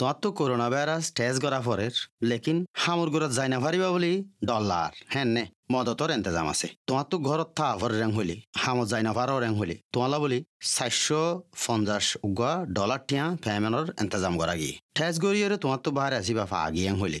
তোমার তো corona virus test করা পরের, লেকিন হামুর ঘরত যাই না পারিবা বলি ডলার হ্যাঁ নে, মদতর এন্তেজাম আছে। তোমার তো ঘরত থা ভর রেং হলি, হামত যাই না পারো রেং হলি। তোমালা বলি চারশো পঞ্চাশ উগা ডলার টিয়া ফ্যামেনর এন্তেজাম করা গিয়ে ঠেস গড়িয়ে তোমার তো বাহারে আসিবা ফা আগিয়ে হলি।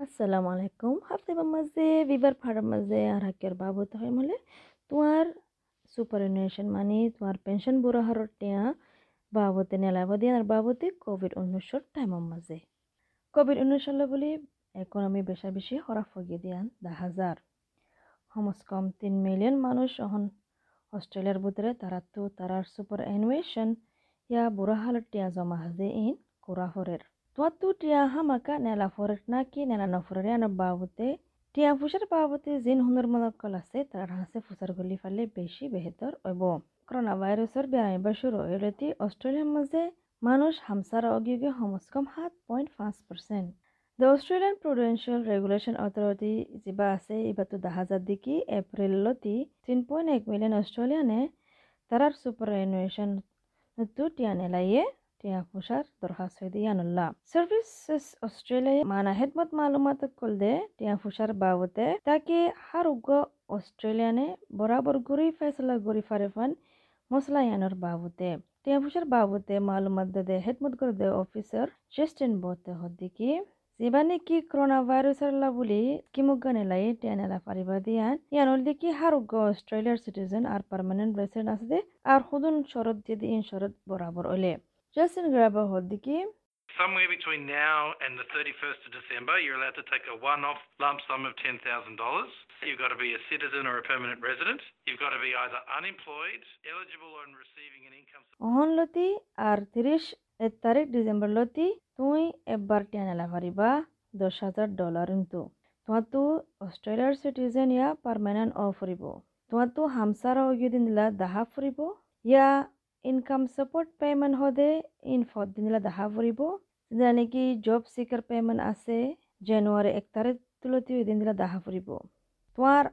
আসসালামু আলাইকুম। হাফতে মাঝে, বিবার ফাড়ার মাঝে আর হাকের বাবদ হয় মলে। তোমার সুপারনেশন মানে তোমার পেনশন বুড়ো হারর টিয়া বাবতে নেলাব আর বাবতে কোভিড উনিশশোর টাইমের মাঝে। কোভিড উনিশ বলি, এখন আমি বেশা বেশি হরা ফগিয়ে দিয়ান দা হাজার। কমস কম তিন মিলিয়ন মানুষ এখন অস্ট্রেলিয়ার ভিতরে, তারা তো তারার সুপার অ্যানুয়েশন ইয়া বুড়া হালত টিয়া জমা হাজে ইন কুরা হরের Tuatu tia hamaka nela foret naki nela no foreriana টিয়া ফুসার বাবতে জিন হুনর মনকল আছে তার হাসে ফুসার গলি ফালে বেশি বেহতর হইব করোনা ভাইরাসের বেড়াইবা শুরু হইলতি অস্ট্রেলিয়ার মাঝে মানুষ হামসার অগিগে কমস সাত পয়েন্ট পাঁচ percent the Australian prudential regulation authority যা আছে এবার দা হাজার দিকে এপ্রিলতি তিন পয়েন্ট এক মিলিয়ন অস্ট্রেলিয়ানে তারার সুপার এনুয়েশন টিয়া নেলাইয়ে টিয়া ফুসার দরখাস্ত অস্ট্রেলিয়া মানা হেদমত মালুমাত দে টিয়া ফুসার বাবতে তাকে হার উগ্র অস্ট্রেলিয়ানে বরাবর গুরি ফেসলা গুরি ফারেফান মশলা ইয়ানোর বাবতে বাবতে মালুমাত দে হেদমত করে দে অফিসার জেস্টিন বতে হদ্দিকি জিবানি কি করোনা ভাইরাসের লা বলি কিমুগানে লাই টেনেলা পারিবা দিয়ান ইয়ানল দেখি হারুগ্য অস্ট্রেলিয়ার সিটিজেন আর পার্মানেন্ট রেসিডেন্ট আছে আর হুদুন শরৎ যদি ইন শরৎ বরাবর ওলে Justin Grabber Hoddiki. Somewhere between now and the 31st of December, you're allowed to take a one-off lump sum of $10,000. You've got to be a citizen or a permanent resident. You've got to be either unemployed, eligible and receiving an income. অহন লতি আর তিরিশ এক তারিখ December লতি তুই এবার টিয়ানেলা পারিবা দশ হাজার dollar কিন্তু তোমার তো অস্ট্রেলিয়ার সিটিজেন ইয়া পারমানেন্ট অ ফুরিব তো হামসার অগিয়ে দিলা দাহা ফুরিব ইয়া ইনকাম সাপোর্ট পেমেন্ট হদে ইন ফদ দিনলা দেখা ফুৰিব যেনে কি জব সিকার পেমেন্ট আছে জানুৱাৰী এক তাৰিখ তুলতি দিন দিলা দেখা ফুৰিব তোমাৰ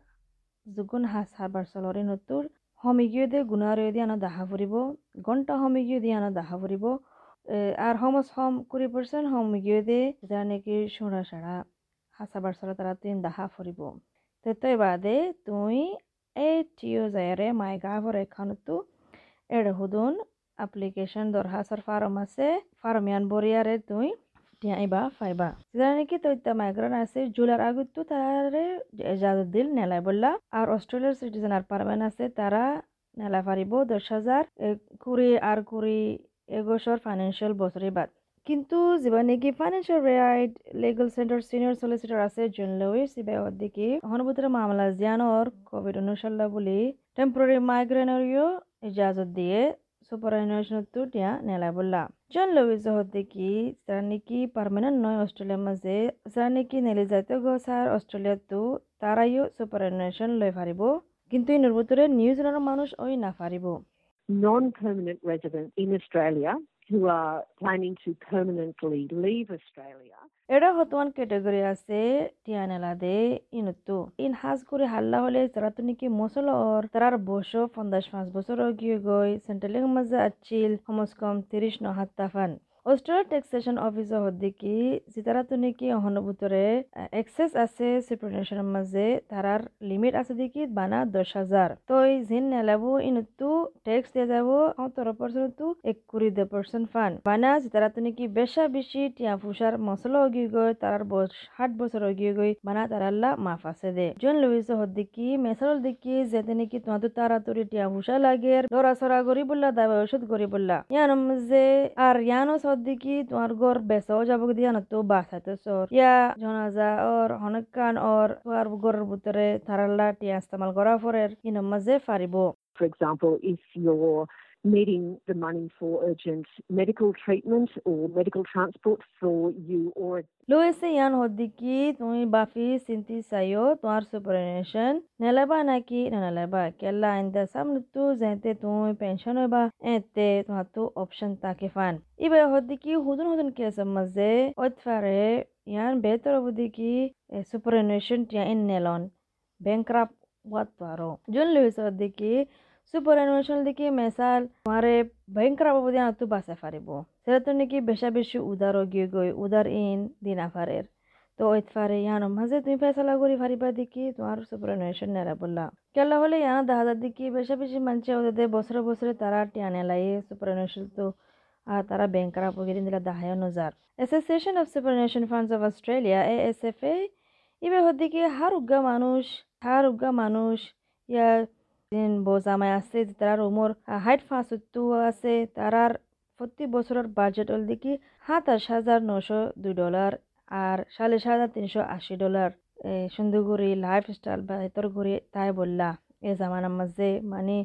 যুগুণ হাঁচ হাৰবাৰ চলৰে নতুৰ সমিগিয়ে দে গুণাৰে দি আনো দেখা ফুৰিব ঘণ্টা সমিগিয়ে দি আনো দেখা ফুৰিব আর সমস হম কুড়ি পার্সেন্ট সমিগিয়ে দে যা নাকি সোড়া সাড়া হাসাবার চলা তারা তুই দেখা ফুরিব তো বাদে তুই এই টিও যায়রে মাই গাভর এখানতো এড়ে হুদুন application দরখাস্তর ফার্ম আছে। ফার্ম ইয়ান বরিয়ারে তুই টিয়াইবা, ফাইবা। যেটা নাকি তৈতা মাইগ্রেন আছে, জুলার আগত তারে এজাজত দিল নেলাই বললা। আর অস্ট্রেলিয়ার সিটিজেন আর পারবেন আছে, তারা নেলা পারিব দশ হাজার। কুড়ি আর কুড়ি এগোশর ফাইন্যান্সিয়াল বছরে বাদ। কিন্তু যিবা নেকি financial right legal centre senior solicitor আছে, জন লুইস ইবে দিকে হনবুতরে মামলা জিয়ানোর কোভিড অনুসাল্লা বলি। টেম্পোরারি মাইগ্রেনরিও ইজাজত দিয়ে সুপারঅ্যানুয়েশনতো টিয়া নেলাবল্লা জন লুইস হতে কি যারা নাকি পার্মানেন্ট নয় অস্ট্রেলিয়ার মাঝে যারা নাকি নেলে যাইতে গছার অস্ট্রেলিয়াতো তারাইও সুপারঅ্যানুয়েশন লই পারিব কিন্তু ইনোর ভিতরে নিউজিল্যান্ডের মানুষ ওই না পারিব non-permanent residents in Australia who are planning. এটা হতওয়ান ক্যাটাগরি আছে টিয়ানেলা দে ইনতু ইন হাজ করে হাল্লা হলে তারা তো নাকি মসল অর তারার বসো পঞ্চাশ পাঁচ বছর গিয়ে গই। সেন্ট্রালিং মাঝে আছিল কমস কম তিরিশ নহাত্তা ফান অস্ট্রেলিয়া টেক্সেশন অফিসর হদ্দিকি যেতারা তো নাকি অহনুভূতরে এক্সেস আছে সুপ্রিনেশনের মাঝে, তারার লিমিট আছে দেখি, বানা দশ হাজার। তো এই জিন নেলাবো, ইনতু ট্যাক্স দিয়ে যাব সত্তর পার্সেন্ট তু এক কুড়ি দে পার্সেন্ট ফান বানা যেতারা তো নাকি বেশা বেশি, টিয়া ফুসার মশলা অগিয়ে গই, তারার ষাট বছর অগিয়ে গই, বানা তারাল্লা মাফ আছে দে। জন লুইস হদ্দিকি মেসারল দেখি যেতে নাকি তোমার তাড়াতাড়ি টিয়া ফুসা লাগে লড়া সরা করি বললা দাবা ওষুধ করি বললা ইয়ানোর মাঝে আর ইয়ানো সদ্দিকি তোমার ঘর বেসাও যাব দিয়া না তো বাসাতে সর ইয়া জনাজা ওর অনেকখান ওর তোমার ঘরের ভিতরে তারাল্লা টিয়া ইস্তেমাল করা পরে ইনোর মাঝে ফারিব। For example, if your needing the money for urgent medical treatment or medical transport for you or a লুইসে ইয়ান হদ্দিকি তুমি বাফি সিন্তি সাইও তোমার সুপারনেশন নেলেবা নাকি না নেলেবা কেলা আইন্দা সামনুতু যেতে তুমি পেনশন হইবা এতে তোমার তো অপশন তাকে ফান ইবে হদ্দিকি হুদুন হুদুন কেসে মাঝে ওইতফারে ইয়ান বেতর হদ্দিকি সুপারনেশন টিয়া ইন নেলন ব্যাংক্রাপ ওয়াত দিকে তোমারে ভয়ঙ্কর অবধি আনতো বাসে ফারিব সেটা তো নাকি বেশা বেশি উদার গিয়ে গই উদার ইন দিনা ফারের তো ওই ফারে ইয়ানো মাঝে তুমি ফেসলা করি ফারিবা দেখি তোমার সুপারনেশন নেরা বললা কেলা হলে ইয়ানো দেখা যার দেখি বেশা বেশি মানছে ওদের বছরে বছরে তারা টিয়ানে লাই সুপারনেশন তো আর তারা ব্যাংক খারাপ গিয়ে দিলা দাহায় নজার association of superannuation funds of Australia A S F A ইবে হদ্দিকে হার উগ্গা মানুষ হার উগ্গা মানুষ ইয়া দিন বোজামায় আছে তারার উমর হাইট ফাঁসত্তু আছে, তারার প্রতি বছরের বাজেট হল দেখি সাতাশ হাজার নশো দুই ডলার আর চল্লিশ হাজার তিনশো আশি ডলার সুন্দরগুড়ি লাইফ স্টাইল বা ঘুরি তাই বললা। এই জামানার মাঝে মানে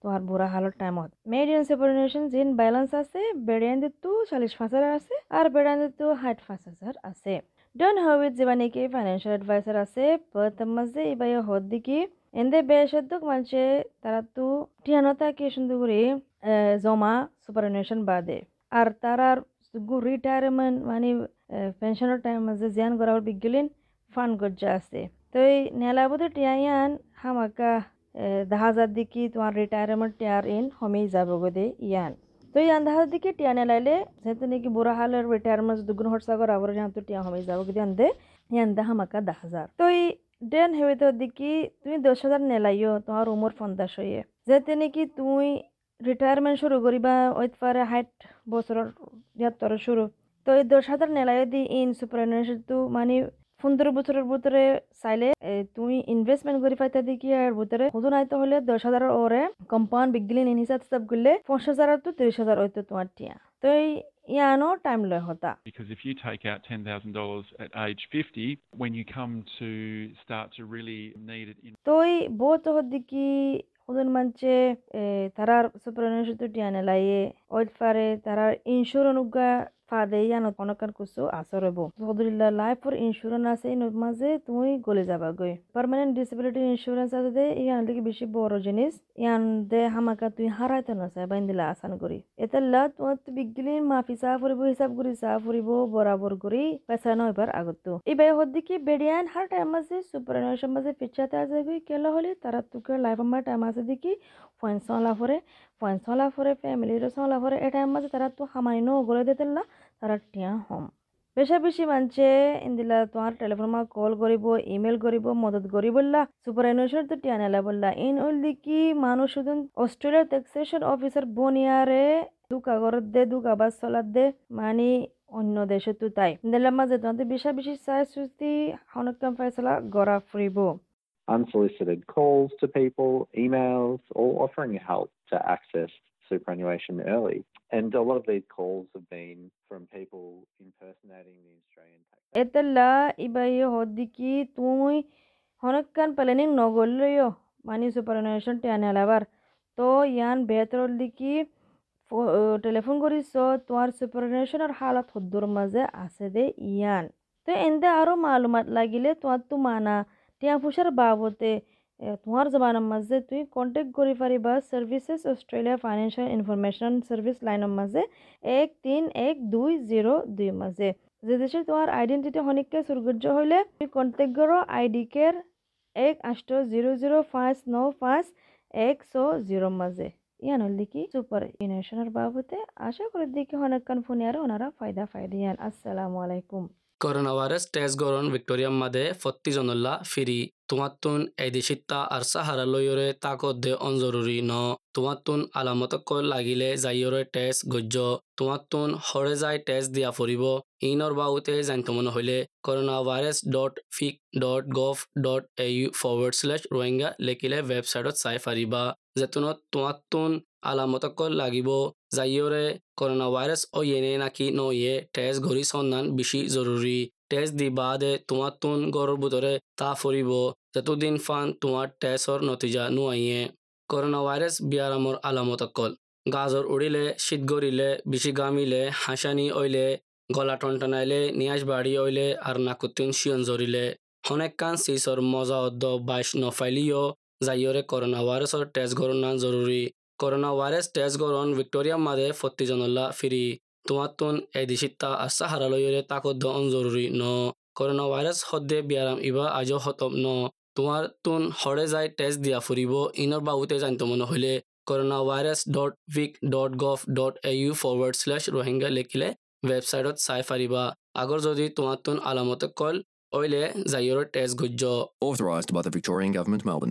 তোমার বুড়া হালত টাইমত মেডিয়ান সেপারেশন জিন ব্যালেন্স আছে বেড়িয়ান দিতো চল্লিশ পাঁচ হাজার আছে আর বেড়িয়ান দিতো হাইট পাঁচ হাজার আছে। ডন হবিট কি ফাইন্যান্সিয়াল অ্যাডভাইসার আছে পর মাঝে এবার হদ দেখি এন্দে বেশদ্দক মানছে তারা তো টিয়ানতা কে সুন্দর করে জমা সুপারনেশন বাদে। আর তারার রিটায়ারমেন্ট মানে পেনশনের টাইম মাঝে জিয়ান গড়াবার বিজ্ঞলিন ফান্ড গজ্জা আছে তো এই নেলাবতে টিয়াইয়ান হামাকা দহ হাজার দিকে তোমার রিটায়ারমেন্ট টিয়ার ইন হমেই যাব গদে ইয়ান। তো ইয়ান হাজার দিকে টিয়া নেলাইলে, যেহেতু নাকি বুড়া হালের রিটায়ারমেন্ট দুগুণ হরসাগর আবার যান তো টিয়া হমেই যাব গদে আনদে ইয়ান দা হামাকা দহ হাজার তো এই ডেন হেবেতে দিকি, তুমি দশ হাজার নেলাইও, তোমার উমর পঞ্চাশ হয়ে যেতে নাকি তুই রিটায়ারমেন্ট শুরু করিবা, ওইত পারে হাইট বছরের ইয়াত্তর শুরু। তো এই দশ হাজার নেলাইও দি ইন সুপারনেশন তো মানে পনেরো বছরের ভিতরে চাইলে তুমি ইনভেস্টমেন্ট করে পাইতে দেখি আর ভিতরে হুদুন আইতে হলে দশ হাজারের ওরে কম্পাউন্ড বিগলিন ইন হিসাব হিসাব করলে পঞ্চাশ হাজার তো তিরিশ হাজার হইতো তোমার টিয়া। তো এই ইয়ানো টাইম লয় হতা Because if you take out $10,000 at age 50, when you come to start to really need it in তো এই বহুত ওদের মানছে তারার সুপারনেশন টিয়ানে লাইয়ে পারে তারার ইন্স্যুরেন্স উগা ফাদে ইয়ানো অনকান কুসু আসর হব সদুলিল্লাহ লাইফর ইন্স্যুরেন্স আছে ইন মাঝে তুমি গলে যাবা গই। পার্মানেন্ট ডিসেবিলিটি ইন্স্যুরেন্স আছে দে ইয়ান লিগে বেশি বড় জিনিস। ইয়ান দে হামাকা তুই হারাইতে নাছে বাইন্দিলা আসান করি। এতাল্লা তোমার তো বিগলিন মাফি চা ফুরিব, হিসাব করি চা ফুরিব, বরাবর করি পয়সা নয়বার আগত। এই বাই হদ্দিকি বেডিয়ান হার টাইম মাঝে সুপারনেশন মাঝে পিছাতে আছে গই, কেলা হলে তারা তুকে লাইফ আমার টাইম আছে দেখি পয়েন্ট সলা ফরে। পয়েন্ট সলা ফরে ফ্যামিলির সলা ফরে এ টাইম মাঝে তারা তো হামাইনো গলে দিতেল্লা তারা টিয়া হম বেশা বেশি মানছে ইন্দিলা তোমার টেলিফোন মা কল করিব ইমেল করিব মদত করি বললা সুপার সুপারএনুয়েশন তো টিয়া নেলা বললা ইন ওইল দিকি মানুষ শুধু অস্ট্রেলিয়ার ট্যাক্সেশন অফিসার বনিয়ারে দু কাগরত দে দু কাবাজ চলাত দে মানে অন্য দেশে তো তাই ইন্দিলা মাঝে তোমাদের বেশা বেশি চাই সুস্তি হনকাম ফেসলা গড়া ফুরিব unsolicited calls to people, emails, or offering help. To access superannuation early. And a lot of these calls have been from people impersonating the Australian tax. মানি সুপারনেশন টেনে আলাবার তো ইয়ান বেহতর দিকি টেলিফোন করিস তোমার সুপারনেশনের হালত হদ্দুর মাঝে আছে দে ইয়ান তো এন্দে আরও মালুমাত লাগিলে তোমার তো মানা টিয়া ফুসার বাবতে জবানের মাঝে তুই কন্টেক্ট কৰি পাৰিবা services Australia financial information service লাইনের মাঝে এক তিন এক দুই জিরো দুই মাঝে যে দেশে তোমার আইডেন্টিটি হনিককে সুরগুজ্জ হইলে তুই কন্টেক্ট করো আইডি কের এক আষ্ট জিরো জিরো পাঁচ ন পাঁচ এক ছ জিরো মাঝে ইয়ান হল দেখি সুপার ইনোভেশনের বাবতে আশা করি দেখি অনেকক্ষণ ফোনে আর ওনারা ফায়দা ফায়দা ইয়ান আসসালামু আলাইকুম করোনা ভাইরাস টেস্ট গরণ ভিক্টোরিয়ার মাদে ফত্তি জনল্লা ফিরি। তোমাতুন এদিশিত্তা আর সাহারা লইরে তাকত দে অনজরুরি ন। তোমাতুন আলামতক লাগিলে যাইয়রে টেস্ট গজ্য। তোমাতুন হরে যাই টেস্ট দিয়া ফুরিব ইনর বাউতে জানতে মনে হইলে corona virus dot vic dot gov dot A U forward slash Rohingya লেখিলে ওয়েবসাইটত চাই ফারিবা যেতুনত তোমাতুন আলামতকল লাগিব যাইয়ৰে কৰোণা ভাইৰাছ অয়েনে নাকি নয়ে তেজ ঘূৰি সন্ধান বেছি জৰুৰী তেজ দি দে তোমাৰ তোন গৰুৰ বুটৰে তা ফুৰিব যতদিন ফান তোমাৰ তেজৰ নতিজা নোৱাৰিয়ে কৰোণা ভাইৰাছ ব্যায়ামৰ আলামতকল গাজৰ উৰিলে চিট গৰিলে বেছি গামিলে হাসানি অইলে গলা টনটনাইলে নিয়াজ বাঢ়ি অইলে আৰু নাকোতিন চিয়ন জৰিলে সনেকান চিচৰ মজা অদ্দ বাইশ নফাইলিও যাইয়ৰে কৰোণা ভাইৰাছৰ তেজ ঘৰ নান জৰুৰী করোনা ভাইরাস টেস্ট গরন ভিক্টোরিয়া মাদে ফত্তিজনল্লা ফিরি তোমাতুন এদিশিত্তা আর সাহারা লইরে তাকদ্দ অন জরুরি ন করোনা ভাইরাস হদ্দে বিয়ারাম ইবা আজও হতম ন তোমার তুন হরে যাই টেস্ট দিয়া ফুরিব ইনর বাবুতে জানতে মনে হইলে corona virus dot vic dot gov dot A U forward slash Rohingya লিখিলে ৱেবছাইটত চাই পাৰিবা আগৰ যদি তোমাৰ তুন আলামতে কল অইলে যাইৰৰ টেষ্ট গুজ্জ Authorised by the Victorian Government, Melbourne.